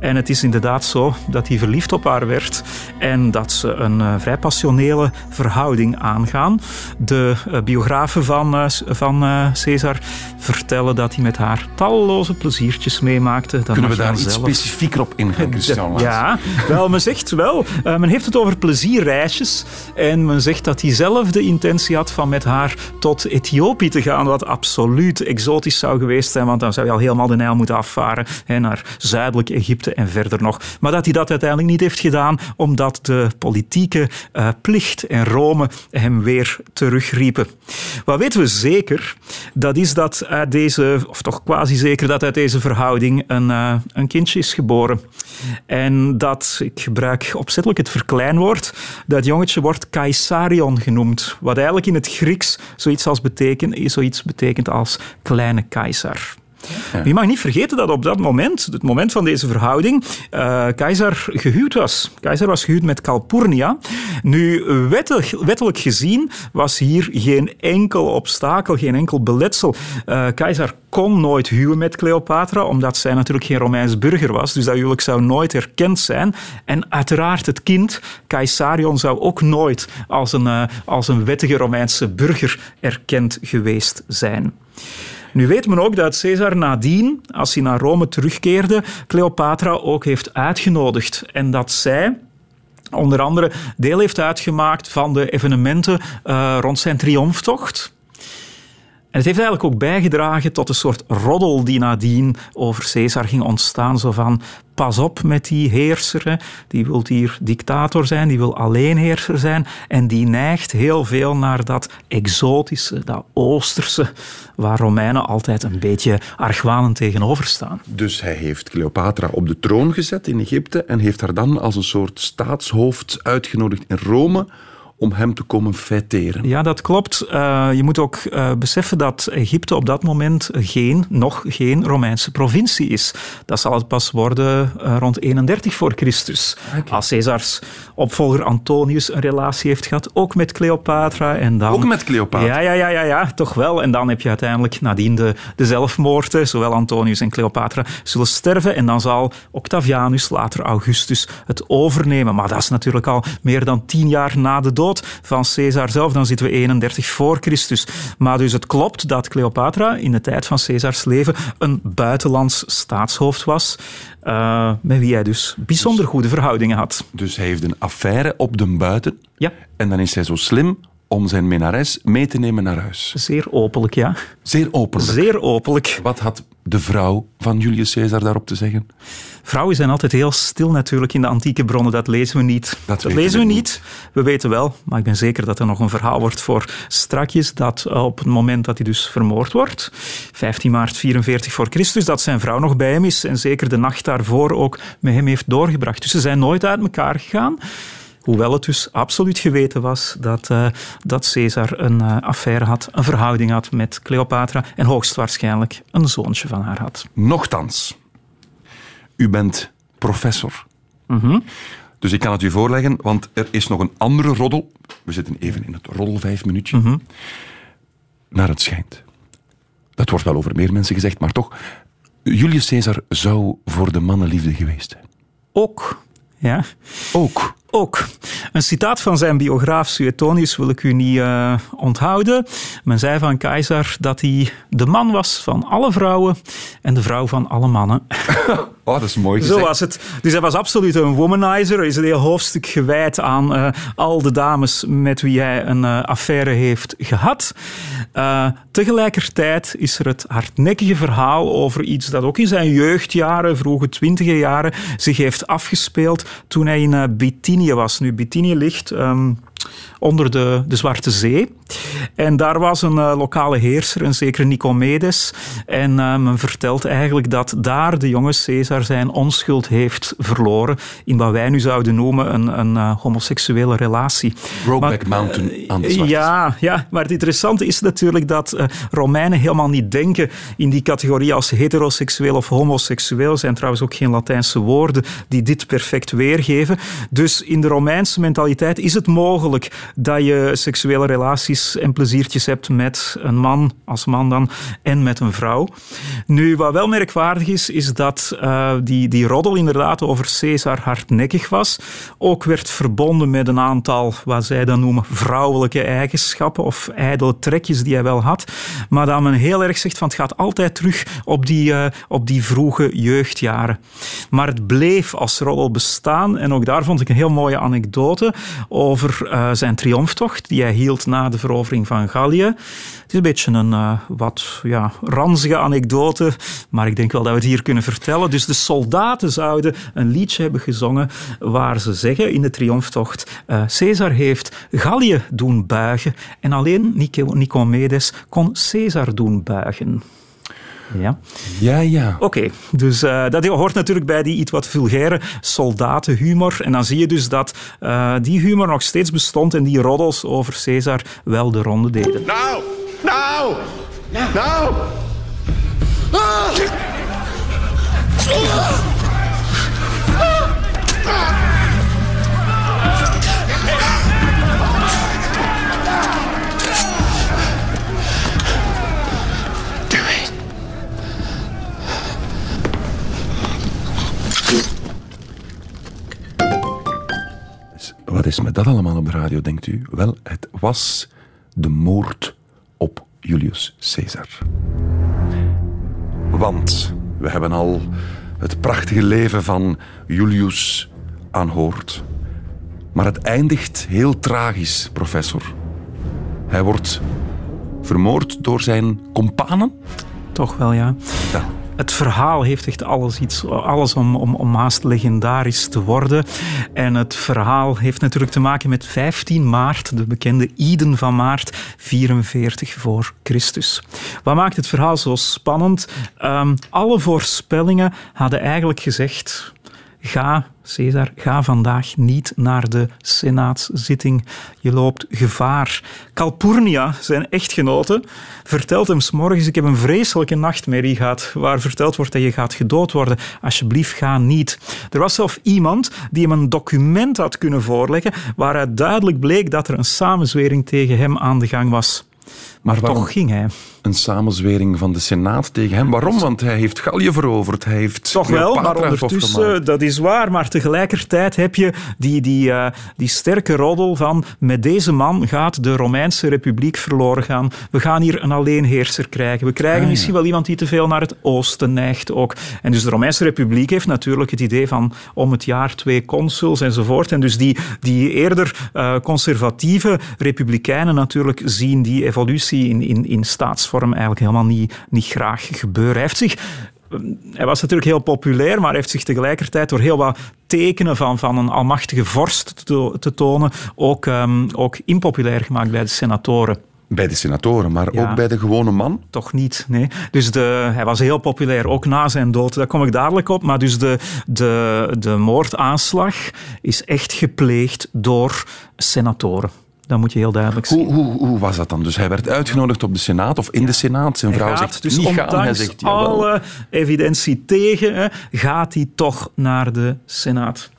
[SPEAKER 4] En het is inderdaad zo dat hij verliefd op haar werd en dat ze een eh, vrij passionele verhouding aangaan. De eh, biografen van, eh, van Caesar vertellen dat hij met haar talloze pleziertjes meemaakte.
[SPEAKER 1] Kunnen we daar iets
[SPEAKER 4] zelf-
[SPEAKER 1] specifieker op ingaan, Christian
[SPEAKER 4] ja, wel, men zegt wel. men heeft het over plezierreisjes. En men zegt dat hij zelf de intentie had van met haar tot Ethiopië te gaan. Wat absoluut exotisch zou geweest zijn. Want dan zou je al helemaal de Nijl moeten afvaren. Hè, naar zuidelijk Egypte en verder nog. Maar dat hij dat uiteindelijk niet heeft gedaan. Omdat de politieke eh, plicht en Rome hem weer terugriepen. Wat weten we zeker? Dat is dat uit deze, of toch quasi zeker, dat uit deze verhouding een, eh, een kindje is geboren. En dat, ik gebruik opzettelijk het verkleinwoord, dat jongetje wordt Caesarion genoemd. Wat eigenlijk in het Grieks zoiets, als betekent, zoiets betekent als kleine keizer. Je mag niet vergeten dat op dat moment, het moment van deze verhouding, eh keizer gehuwd was. Keizer was gehuwd met Calpurnia. Nu, wettig, wettelijk gezien was hier geen enkel obstakel, geen enkel beletsel. Eh keizer kon nooit huwen met Cleopatra, omdat zij natuurlijk geen Romeins burger was. Dus dat huwelijk zou nooit erkend zijn. En uiteraard het kind, Caesarion, zou ook nooit als een, eh, als een wettige Romeinse burger erkend geweest zijn. Nu weet men ook dat Caesar nadien, als hij naar Rome terugkeerde, Cleopatra ook heeft uitgenodigd. En dat zij onder andere deel heeft uitgemaakt van de evenementen uh, rond zijn triomftocht. Het heeft eigenlijk ook bijgedragen tot een soort roddel die nadien over Caesar ging ontstaan. Zo van, pas op met die heerser, die wil hier dictator zijn, die wil alleenheerser zijn. En die neigt heel veel naar dat exotische, dat oosterse, waar Romeinen altijd een beetje argwanend tegenover staan.
[SPEAKER 1] Dus hij heeft Cleopatra op de troon gezet in Egypte en heeft haar dan als een soort staatshoofd uitgenodigd in Rome om hem te komen feiteren.
[SPEAKER 4] Ja, dat klopt. Uh, je moet ook uh, beseffen dat Egypte op dat moment geen, nog geen Romeinse provincie is. Dat zal het pas worden uh, rond 31 voor Christus. Okay. Als Caesars opvolger Antonius een relatie heeft gehad, ook met Cleopatra. En dan,
[SPEAKER 1] ook met Cleopatra?
[SPEAKER 4] Ja, ja, ja, ja, ja, toch wel. En dan heb je uiteindelijk nadien de, de zelfmoorden. Zowel Antonius en Cleopatra zullen sterven. En dan zal Octavianus, later Augustus, het overnemen. Maar dat is natuurlijk al meer dan tien jaar na de dood van Caesar zelf, dan zitten we 31 voor Christus. Maar dus het klopt dat Cleopatra in de tijd van Caesars leven een buitenlands staatshoofd was, uh, met wie hij dus bijzonder goede verhoudingen had.
[SPEAKER 1] Dus hij heeft een affaire op de buiten.
[SPEAKER 4] Ja.
[SPEAKER 1] En dan is hij zo slim om zijn minnares mee te nemen naar huis.
[SPEAKER 4] Zeer openlijk, ja.
[SPEAKER 1] Zeer openlijk.
[SPEAKER 4] Zeer openlijk.
[SPEAKER 1] Wat had de vrouw van Julius Caesar daarop te zeggen?
[SPEAKER 4] Vrouwen zijn altijd heel stil natuurlijk in de antieke bronnen. Dat lezen we niet.
[SPEAKER 1] Dat,
[SPEAKER 4] dat lezen we niet. We weten wel, maar ik ben zeker dat er nog een verhaal wordt voor strakjes dat op het moment dat hij dus vermoord wordt, 15 maart 44 voor Christus, dat zijn vrouw nog bij hem is en zeker de nacht daarvoor ook met hem heeft doorgebracht. Dus ze zijn nooit uit elkaar gegaan. Hoewel het dus absoluut geweten was dat, uh, dat Caesar een uh, affaire had, een verhouding had met Cleopatra en hoogstwaarschijnlijk een zoontje van haar had.
[SPEAKER 1] Nochtans, u bent professor.
[SPEAKER 4] Mm -hmm.
[SPEAKER 1] Dus ik kan het u voorleggen, want er is nog een andere roddel. We zitten even in het roddel vijf minuutje.
[SPEAKER 4] Mm -hmm.
[SPEAKER 1] Naar het schijnt. Dat wordt wel over meer mensen gezegd, maar toch. Julius Caesar zou voor de mannenliefde geweest zijn.
[SPEAKER 4] Ook, ja.
[SPEAKER 1] Ook.
[SPEAKER 4] Ook. Een citaat van zijn biograaf Suetonius wil ik u niet uh, onthouden. Men zei van keizer dat hij de man was van alle vrouwen en de vrouw van alle mannen.
[SPEAKER 1] Oh, dat is mooi gezegd.
[SPEAKER 4] Zo was het. Dus hij was absoluut een womanizer. Er is een heel hoofdstuk gewijd aan uh, al de dames met wie hij een uh, affaire heeft gehad. tegelijkertijd is er het hardnekkige verhaal over iets dat ook in zijn jeugdjaren, vroege twintige jaren, zich heeft afgespeeld toen hij in Bithynië was. Nu, Bithynië ligt um, onder de, de Zwarte Zee. En daar was een uh, lokale heerser, een zekere Nicomedes. En uh, men vertelt eigenlijk dat daar de jonge Caesar zijn onschuld heeft verloren in wat wij nu zouden noemen een, een uh, homoseksuele relatie.
[SPEAKER 1] Brokeback Mountain aan de Zwarte
[SPEAKER 4] Ja, ja, maar het interessante is natuurlijk dat Romeinen helemaal niet denken in die categorie als heteroseksueel of homoseksueel. Er zijn trouwens ook geen Latijnse woorden die dit perfect weergeven. Dus in de Romeinse mentaliteit is het mogelijk dat je seksuele relaties en pleziertjes hebt met een man, als man dan, en met een vrouw. Nu, wat wel merkwaardig is, is dat uh, die, die roddel inderdaad over Caesar hardnekkig was. Ook werd verbonden met een aantal, wat zij dan noemen, vrouwelijke eigenschappen of ijdele trekjes die hij wel had. Maar dat men heel erg zegt van het gaat altijd terug op die, uh, op die vroege jeugdjaren. Maar het bleef als roddel bestaan en ook daar vond ik een heel mooie anekdote over uh, zijn triomftocht die hij hield na de verovering van Gallië. Het is een beetje een uh, wat ja, ranzige anekdote, maar ik denk wel dat we het hier kunnen vertellen. Dus de soldaten zouden een liedje hebben gezongen waar ze zeggen in de triomftocht uh, Caesar heeft Gallië doen buigen en alleen Nicomedes kon Caesar doen buigen. Ja,
[SPEAKER 1] ja. ja.
[SPEAKER 4] Oké, okay, dus uh, dat hoort natuurlijk bij die iets wat vulgaire soldatenhumor. En dan zie je dus dat uh, die humor nog steeds bestond en die roddels over Caesar wel de ronde deden.
[SPEAKER 8] Nou, nou, nou. Ah.
[SPEAKER 1] Wat is met dat allemaal op de radio, denkt u? Wel, het was de moord op Julius Caesar. Want we hebben al het prachtige leven van Julius aanhoord. Maar het eindigt heel tragisch, professor. Hij wordt vermoord door zijn kompanen?
[SPEAKER 4] Toch wel, ja.
[SPEAKER 1] Ja.
[SPEAKER 4] Het verhaal heeft echt alles, iets, alles om, om, om haast legendarisch te worden. En het verhaal heeft natuurlijk te maken met 15 maart, de bekende Iden van maart, 44 voor Christus. Wat maakt het verhaal zo spannend? Ehm, alle voorspellingen hadden eigenlijk gezegd Ga, Caesar, ga vandaag niet naar de senaatszitting. Je loopt gevaar. Calpurnia, zijn echtgenote, vertelt hem s'morgens ik heb een vreselijke nachtmerrie gehad waar verteld wordt dat je gaat gedood worden. Alsjeblieft, ga niet. Er was zelf iemand die hem een document had kunnen voorleggen waaruit duidelijk bleek dat er een samenzwering tegen hem aan de gang was. Maar
[SPEAKER 1] waarom?
[SPEAKER 4] toch ging hij.
[SPEAKER 1] Een samenzwering van de Senaat tegen hem. Waarom? Want hij heeft Gallië veroverd. Hij heeft
[SPEAKER 4] Toch wel, maar ondertussen, dat is waar. Maar tegelijkertijd heb je die, die, eh, die sterke roddel van met deze man gaat de Romeinse Republiek verloren gaan. We gaan hier een alleenheerser krijgen. We krijgen
[SPEAKER 1] Ah, ja.
[SPEAKER 4] misschien wel iemand die te veel naar het oosten neigt ook. En dus de Romeinse Republiek heeft natuurlijk het idee van om het jaar twee consuls enzovoort. En dus die, die eerder eh, conservatieve republikeinen natuurlijk zien die evolutie in, in, in staatsvorm eigenlijk helemaal niet, niet graag gebeuren. Hij heeft zich hij was natuurlijk heel populair, maar heeft zich tegelijkertijd door heel wat tekenen van, van een almachtige vorst te, te tonen ook, ehm, ook impopulair gemaakt bij de senatoren.
[SPEAKER 1] Bij de senatoren, maar
[SPEAKER 4] Ja.
[SPEAKER 1] ook bij de gewone man.
[SPEAKER 4] Toch niet, nee. Dus de, hij was heel populair, ook na zijn dood. Daar kom ik dadelijk op. Maar dus de, de, de moordaanslag is echt gepleegd door senatoren. Dat moet je heel duidelijk zien.
[SPEAKER 1] Hoe, hoe, hoe was dat dan? Dus hij werd uitgenodigd op de Senaat of in de Senaat. Zijn vrouw zegt
[SPEAKER 4] dus
[SPEAKER 1] niet gaan. Hij zegt jawel.
[SPEAKER 4] alle evidentie tegen, hè, gaat hij toch naar de Senaat.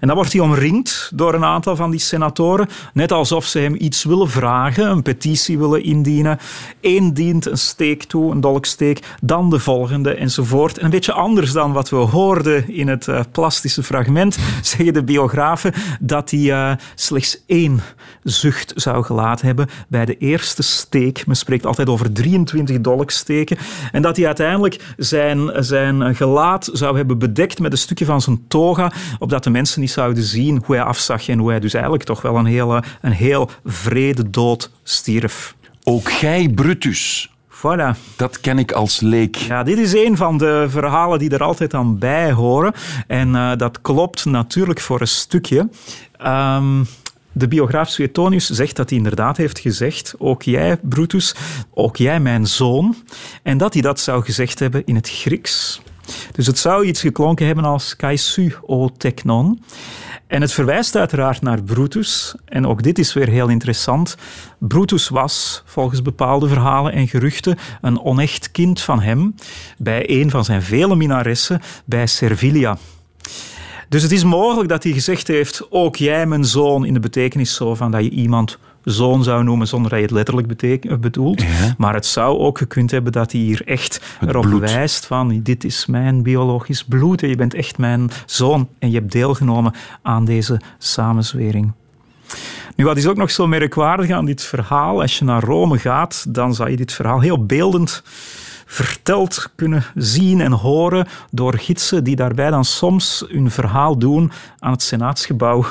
[SPEAKER 4] En dan wordt hij omringd door een aantal van die senatoren, net alsof ze hem iets willen vragen, een petitie willen indienen. Eén dient een steek toe, een dolksteek, dan de volgende enzovoort. En een beetje anders dan wat we hoorden in het eh, plastische fragment, zeggen de biografen dat hij eh, slechts één zucht zou gelaten hebben bij de eerste steek. Men spreekt altijd over 23 dolksteken. En dat hij uiteindelijk zijn, zijn gelaat zou hebben bedekt met een stukje van zijn toga, opdat mensen niet zouden zien hoe hij afzag en hoe hij dus eigenlijk toch wel een hele, een heel vrede dood stierf.
[SPEAKER 1] Ook gij, Brutus.
[SPEAKER 4] Voilà.
[SPEAKER 1] Dat ken ik als leek.
[SPEAKER 4] Ja, dit is een van de verhalen die er altijd aan bij horen. En eh, dat klopt natuurlijk voor een stukje. Ehm, de biograaf Suetonius zegt dat hij inderdaad heeft gezegd, ook jij, Brutus, ook jij, mijn zoon. En dat hij dat zou gezegd hebben in het Grieks. Dus het zou iets geklonken hebben als kaisu o teknon. En het verwijst uiteraard naar Brutus. En ook dit is weer heel interessant. Brutus was, volgens bepaalde verhalen en geruchten, een onecht kind van hem bij een van zijn vele minaressen bij Servilia. Dus het is mogelijk dat hij gezegd heeft, ook jij mijn zoon, in de betekenis zo van dat je iemand zoon zou noemen zonder dat je het letterlijk beteken- bedoelt.
[SPEAKER 1] Ja.
[SPEAKER 4] Maar het zou ook gekund hebben dat hij hier echt
[SPEAKER 1] Het
[SPEAKER 4] erop
[SPEAKER 1] bloed.
[SPEAKER 4] wijst van dit is mijn biologisch bloed en je bent echt mijn zoon en je hebt deelgenomen aan deze samenzwering. Nu, wat is ook nog zo merkwaardig aan dit verhaal? Als je naar Rome gaat, dan zou je dit verhaal heel beeldend verteld kunnen zien en horen door gidsen die daarbij dan soms hun verhaal doen aan het Senaatsgebouw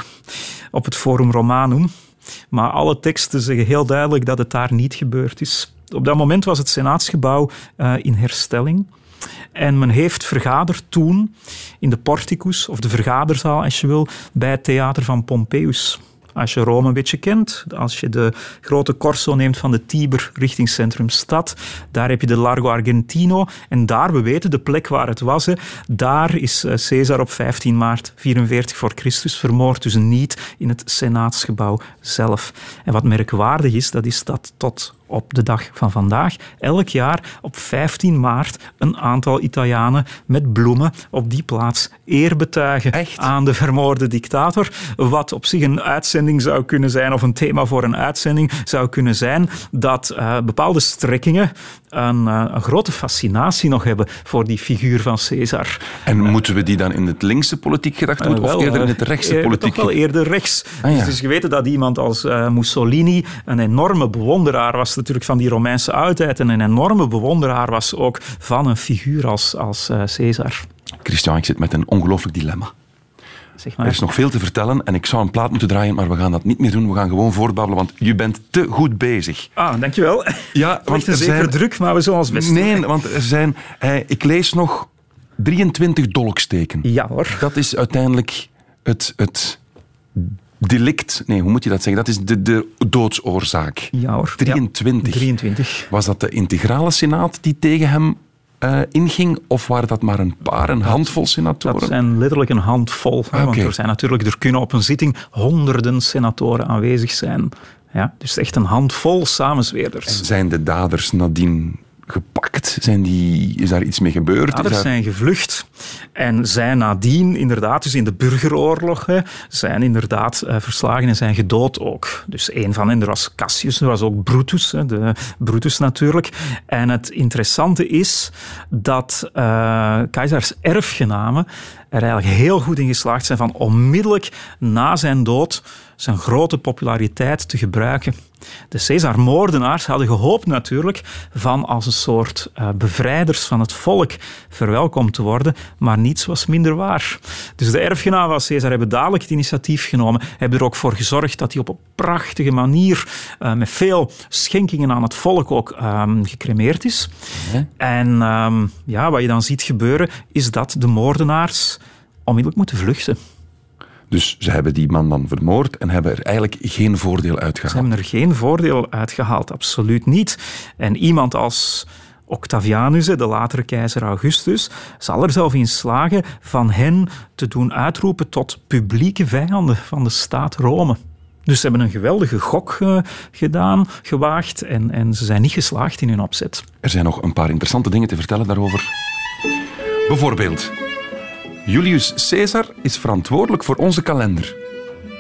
[SPEAKER 4] op het Forum Romanum. Maar alle teksten zeggen heel duidelijk dat het daar niet gebeurd is. Op dat moment was het Senaatsgebouw eh, in herstelling. En men heeft vergaderd toen in de porticus, of de vergaderzaal als je wil, bij het theater van Pompeius. Als je Rome een beetje kent, als je de grote corso neemt van de Tiber richting centrum stad, daar heb je de Largo Argentino en daar, we weten de plek waar het was, daar is eh, Caesar op 15 maart 44 voor Christus vermoord, dus niet in het Senaatsgebouw zelf. En wat merkwaardig is, dat is dat tot op de dag van vandaag elk jaar op 15 maart een aantal Italianen met bloemen op die plaats eer betuigen
[SPEAKER 1] Echt?
[SPEAKER 4] aan de vermoorde dictator. Wat op zich een uitzending zou kunnen zijn, of een thema voor een uitzending zou kunnen zijn, dat eh, bepaalde strekkingen een, eh, een grote fascinatie nog hebben voor die figuur van Caesar.
[SPEAKER 1] En moeten we die dan in het linkse politiek gedacht doen,
[SPEAKER 4] Eh,
[SPEAKER 1] of
[SPEAKER 4] wel,
[SPEAKER 1] eerder in het rechtse
[SPEAKER 4] eh,
[SPEAKER 1] politiek?
[SPEAKER 4] Toch wel eerder rechts.
[SPEAKER 1] Ah, ja.
[SPEAKER 4] Dus het is geweten dat iemand als Mussolini een enorme bewonderaar was natuurlijk van die Romeinse oudheid en een enorme bewonderaar was ook van een figuur als, als Caesar.
[SPEAKER 1] Christian, ik zit met een ongelooflijk dilemma.
[SPEAKER 4] Zeg
[SPEAKER 1] Er
[SPEAKER 4] maar.
[SPEAKER 1] is nog veel te vertellen en ik zou een plaat moeten draaien, maar we gaan dat niet meer doen. We gaan gewoon voortbabbelen, want je bent te goed bezig.
[SPEAKER 4] Ah, dankjewel.
[SPEAKER 1] Ja,
[SPEAKER 4] Want een zeker druk, maar we zullen ons best.
[SPEAKER 1] Nee, want er zijn... eh, ik lees nog 23 dolksteken.
[SPEAKER 4] Ja hoor.
[SPEAKER 1] Dat is uiteindelijk het, het delict... Nee, hoe moet je dat zeggen? Dat is de, de doodsoorzaak.
[SPEAKER 4] Ja hoor.
[SPEAKER 1] 23.
[SPEAKER 4] Ja, 23.
[SPEAKER 1] Was dat de integrale senaat die tegen hem eh, inging? Of waren dat maar een paar, een handvol senatoren?
[SPEAKER 4] Dat zijn letterlijk een handvol.
[SPEAKER 1] Ah,
[SPEAKER 4] Want er zijn natuurlijk, er kunnen op een zitting honderden senatoren aanwezig zijn. Ja, dus echt een handvol samenzweerders.
[SPEAKER 1] Zijn de daders nadien gepakt? Zijn die, is daar iets mee gebeurd?
[SPEAKER 4] Daders
[SPEAKER 1] daar-
[SPEAKER 4] zijn gevlucht en zijn nadien inderdaad, dus in de burgeroorlog, hè, zijn inderdaad eh, verslagen en zijn gedood ook. Dus een van hen, er was Cassius, er was ook Brutus, hè, de Brutus natuurlijk. En het interessante is dat eh keizers erfgenamen er eigenlijk heel goed in geslaagd zijn van onmiddellijk na zijn dood zijn grote populariteit te gebruiken. De Caesar-moordenaars hadden gehoopt natuurlijk van als een soort eh, bevrijders van het volk verwelkomd te worden, maar niets was minder waar. Dus de erfgenamen van Caesar hebben dadelijk het initiatief genomen, hebben er ook voor gezorgd dat hij op een prachtige manier eh, met veel schenkingen aan het volk ook ehm, gecremeerd is. En ehm, ja, wat je dan ziet gebeuren, is dat de moordenaars onmiddellijk moeten vluchten.
[SPEAKER 1] Dus ze hebben die man dan vermoord en hebben er eigenlijk geen voordeel uit
[SPEAKER 4] Ze hebben er geen voordeel uit gehaald, absoluut niet. En iemand als Octavianus, de latere keizer Augustus, zal er zelf in slagen van hen te doen uitroepen tot publieke vijanden van de staat Rome. Dus ze hebben een geweldige gok eh, gedaan, gewaagd, en, en ze zijn niet geslaagd in hun opzet.
[SPEAKER 1] Er zijn nog een paar interessante dingen te vertellen daarover. Bijvoorbeeld, Julius Caesar is verantwoordelijk voor onze kalender.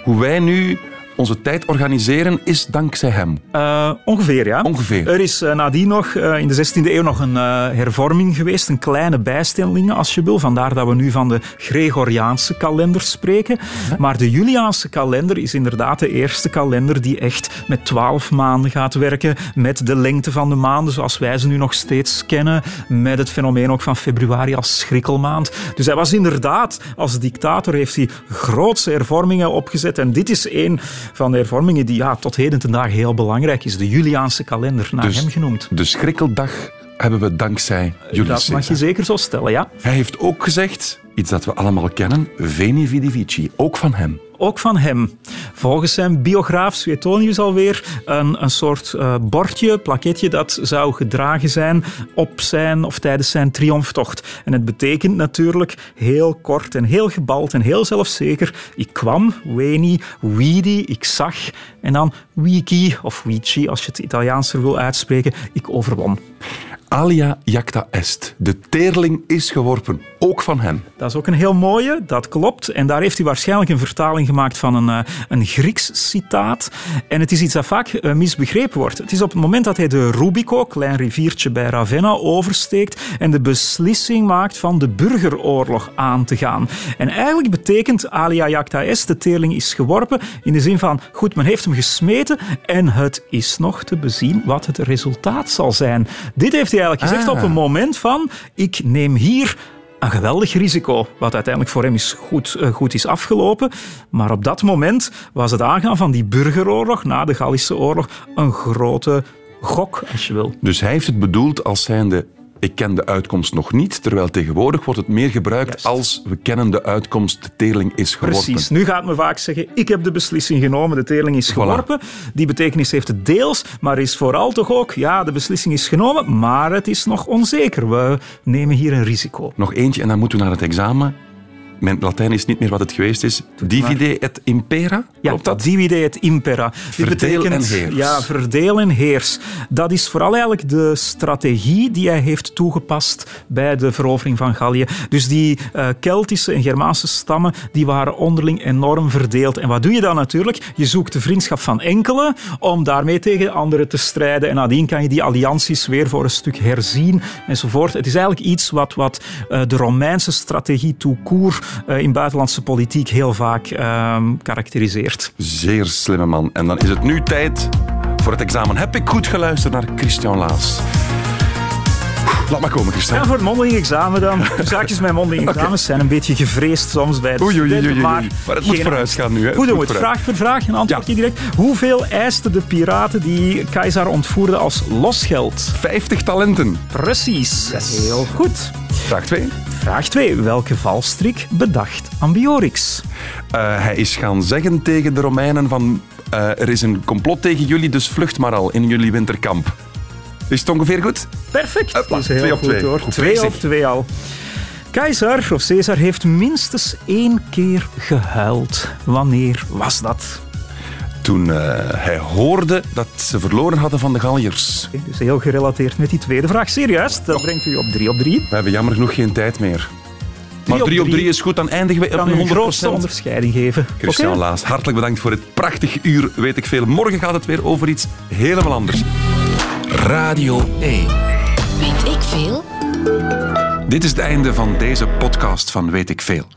[SPEAKER 1] Hoe wij nu onze tijd organiseren is dankzij hem.
[SPEAKER 4] Eh, ongeveer, ja.
[SPEAKER 1] Ongeveer.
[SPEAKER 4] Er is eh, nadien nog eh, in de 16e eeuw nog een hervorming geweest, een kleine bijstelling als je wil. Vandaar dat we nu van de Gregoriaanse kalender spreken. Maar de Juliaanse kalender is inderdaad de eerste kalender die echt met twaalf maanden gaat werken, met de lengte van de maanden zoals wij ze nu nog steeds kennen, met het fenomeen ook van februari als schrikkelmaand. Dus hij was inderdaad, als dictator heeft hij grootse hervormingen opgezet en dit is een van de hervormingen die ja, tot heden ten dagen heel belangrijk is. De Juliaanse kalender, naar
[SPEAKER 1] Dus
[SPEAKER 4] hem genoemd.
[SPEAKER 1] De schrikkeldag hebben we dankzij Julius
[SPEAKER 4] Dat mag je zeker zo stellen, ja.
[SPEAKER 1] Hij heeft ook gezegd, iets dat we allemaal kennen, Veni Vidi Vici, ook van hem.
[SPEAKER 4] Ook van hem. Volgens zijn biograaf Suetonius alweer een, een soort eh, bordje, plaketje dat zou gedragen zijn op zijn of tijdens zijn triomftocht. En het betekent natuurlijk heel kort en heel gebald en heel zelfzeker. Ik kwam, veni, vidi, ik zag en dan vici of vici als je het Italiaanser wil uitspreken, ik overwon.
[SPEAKER 1] Alia jacta est. De teerling is geworpen, ook van hem.
[SPEAKER 4] Dat is ook een heel mooie, dat klopt. En daar heeft hij waarschijnlijk een vertaling gemaakt van een, eh, een Grieks citaat. En het is iets dat vaak eh, misbegrepen wordt. Het is op het moment dat hij de Rubico, klein riviertje bij Ravenna, oversteekt en de beslissing maakt van de burgeroorlog aan te gaan. En eigenlijk betekent alia jacta est, de teerling is geworpen, in de zin van, goed, men heeft hem gesmeten en het is nog te bezien wat het resultaat zal zijn. Dit heeft hij eigenlijk gezegd
[SPEAKER 1] Ah.
[SPEAKER 4] op een moment van, ik neem hier een geweldig risico, wat uiteindelijk voor hem is goed, eh, goed is afgelopen. Maar op dat moment was het aangaan van die burgeroorlog na de Gallische oorlog een grote gok, als je wil.
[SPEAKER 1] Dus hij heeft het bedoeld als zijnde, ik ken de uitkomst nog niet, terwijl tegenwoordig wordt het meer gebruikt
[SPEAKER 4] Juist.
[SPEAKER 1] als we kennen de uitkomst, de teerling is geworpen.
[SPEAKER 4] Precies. Nu gaat men vaak zeggen, ik heb de beslissing genomen, de teerling is geworpen. Die betekenis heeft het deels, maar is vooral toch ook, ja, de beslissing is genomen, maar het is nog onzeker. We nemen hier een risico.
[SPEAKER 1] Nog eentje en dan moeten we naar het examen. Mijn Latijn is niet meer wat het geweest is. Divide et impera?
[SPEAKER 4] Ja,
[SPEAKER 1] Klopt dat?
[SPEAKER 4] divide et impera.
[SPEAKER 1] Verdeel
[SPEAKER 4] betekent,
[SPEAKER 1] en heers.
[SPEAKER 4] Ja, verdeel en heers. Dat is vooral eigenlijk de strategie die hij heeft toegepast bij de verovering van Gallië. Dus die eh, Keltische en Germaanse stammen die waren onderling enorm verdeeld. En wat doe je dan natuurlijk? Je zoekt de vriendschap van enkele om daarmee tegen anderen te strijden. En nadien kan je die allianties weer voor een stuk herzien enzovoort. Het is eigenlijk iets wat, wat eh, de Romeinse strategie tout court in buitenlandse politiek heel vaak ehm, karakteriseert.
[SPEAKER 1] Zeer slimme man. En dan is het nu tijd voor het examen. Heb ik goed geluisterd naar Christian Laas? Laat maar komen, Christian.
[SPEAKER 4] Ja, voor het mondeling examen dan. De zaakjes met mondeling examens zijn een beetje gevreesd soms bij de
[SPEAKER 1] Oei,
[SPEAKER 4] maar,
[SPEAKER 1] het moet
[SPEAKER 4] geen
[SPEAKER 1] vooruit gaan nu, hè.
[SPEAKER 4] Hoe doen we het?
[SPEAKER 1] vooruit.
[SPEAKER 4] Vraag per vraag en antwoord
[SPEAKER 1] Ja.
[SPEAKER 4] je direct. Hoeveel eisten de piraten die Keizer ontvoerde als losgeld?
[SPEAKER 1] 50 talenten.
[SPEAKER 4] Precies. Heel goed.
[SPEAKER 1] Vraag 2.
[SPEAKER 4] Vraag 2. Welke valstrik bedacht Ambiorix?
[SPEAKER 1] hij is gaan zeggen tegen de Romeinen van... eh, er is een complot tegen jullie, dus vlucht maar al in jullie winterkamp. Is het ongeveer goed?
[SPEAKER 4] Perfect. Dat is heel
[SPEAKER 1] twee op
[SPEAKER 4] goed
[SPEAKER 1] twee.
[SPEAKER 4] hoor.
[SPEAKER 1] Goed
[SPEAKER 4] Twee
[SPEAKER 1] bezig.
[SPEAKER 4] op twee al. Keizer of Caesar heeft minstens één keer gehuild. Wanneer was dat?
[SPEAKER 1] Toen eh, hij hoorde dat ze verloren hadden van de Galliërs.
[SPEAKER 4] Dus heel gerelateerd met die tweede vraag. Serieus, dat brengt u op drie op drie.
[SPEAKER 1] We hebben jammer genoeg geen tijd meer. Maar
[SPEAKER 4] op
[SPEAKER 1] 3 op
[SPEAKER 4] drie.
[SPEAKER 1] 3 is goed, dan eindigen we op een
[SPEAKER 4] een grootste
[SPEAKER 1] 100%.
[SPEAKER 4] onderscheiding geven.
[SPEAKER 1] Christian? Laas, hartelijk bedankt voor dit prachtig uur, weet ik veel. Morgen gaat het weer over iets helemaal anders.
[SPEAKER 2] Radio 1.
[SPEAKER 3] Weet ik veel?
[SPEAKER 1] Dit is het einde van deze podcast van Weet ik Veel.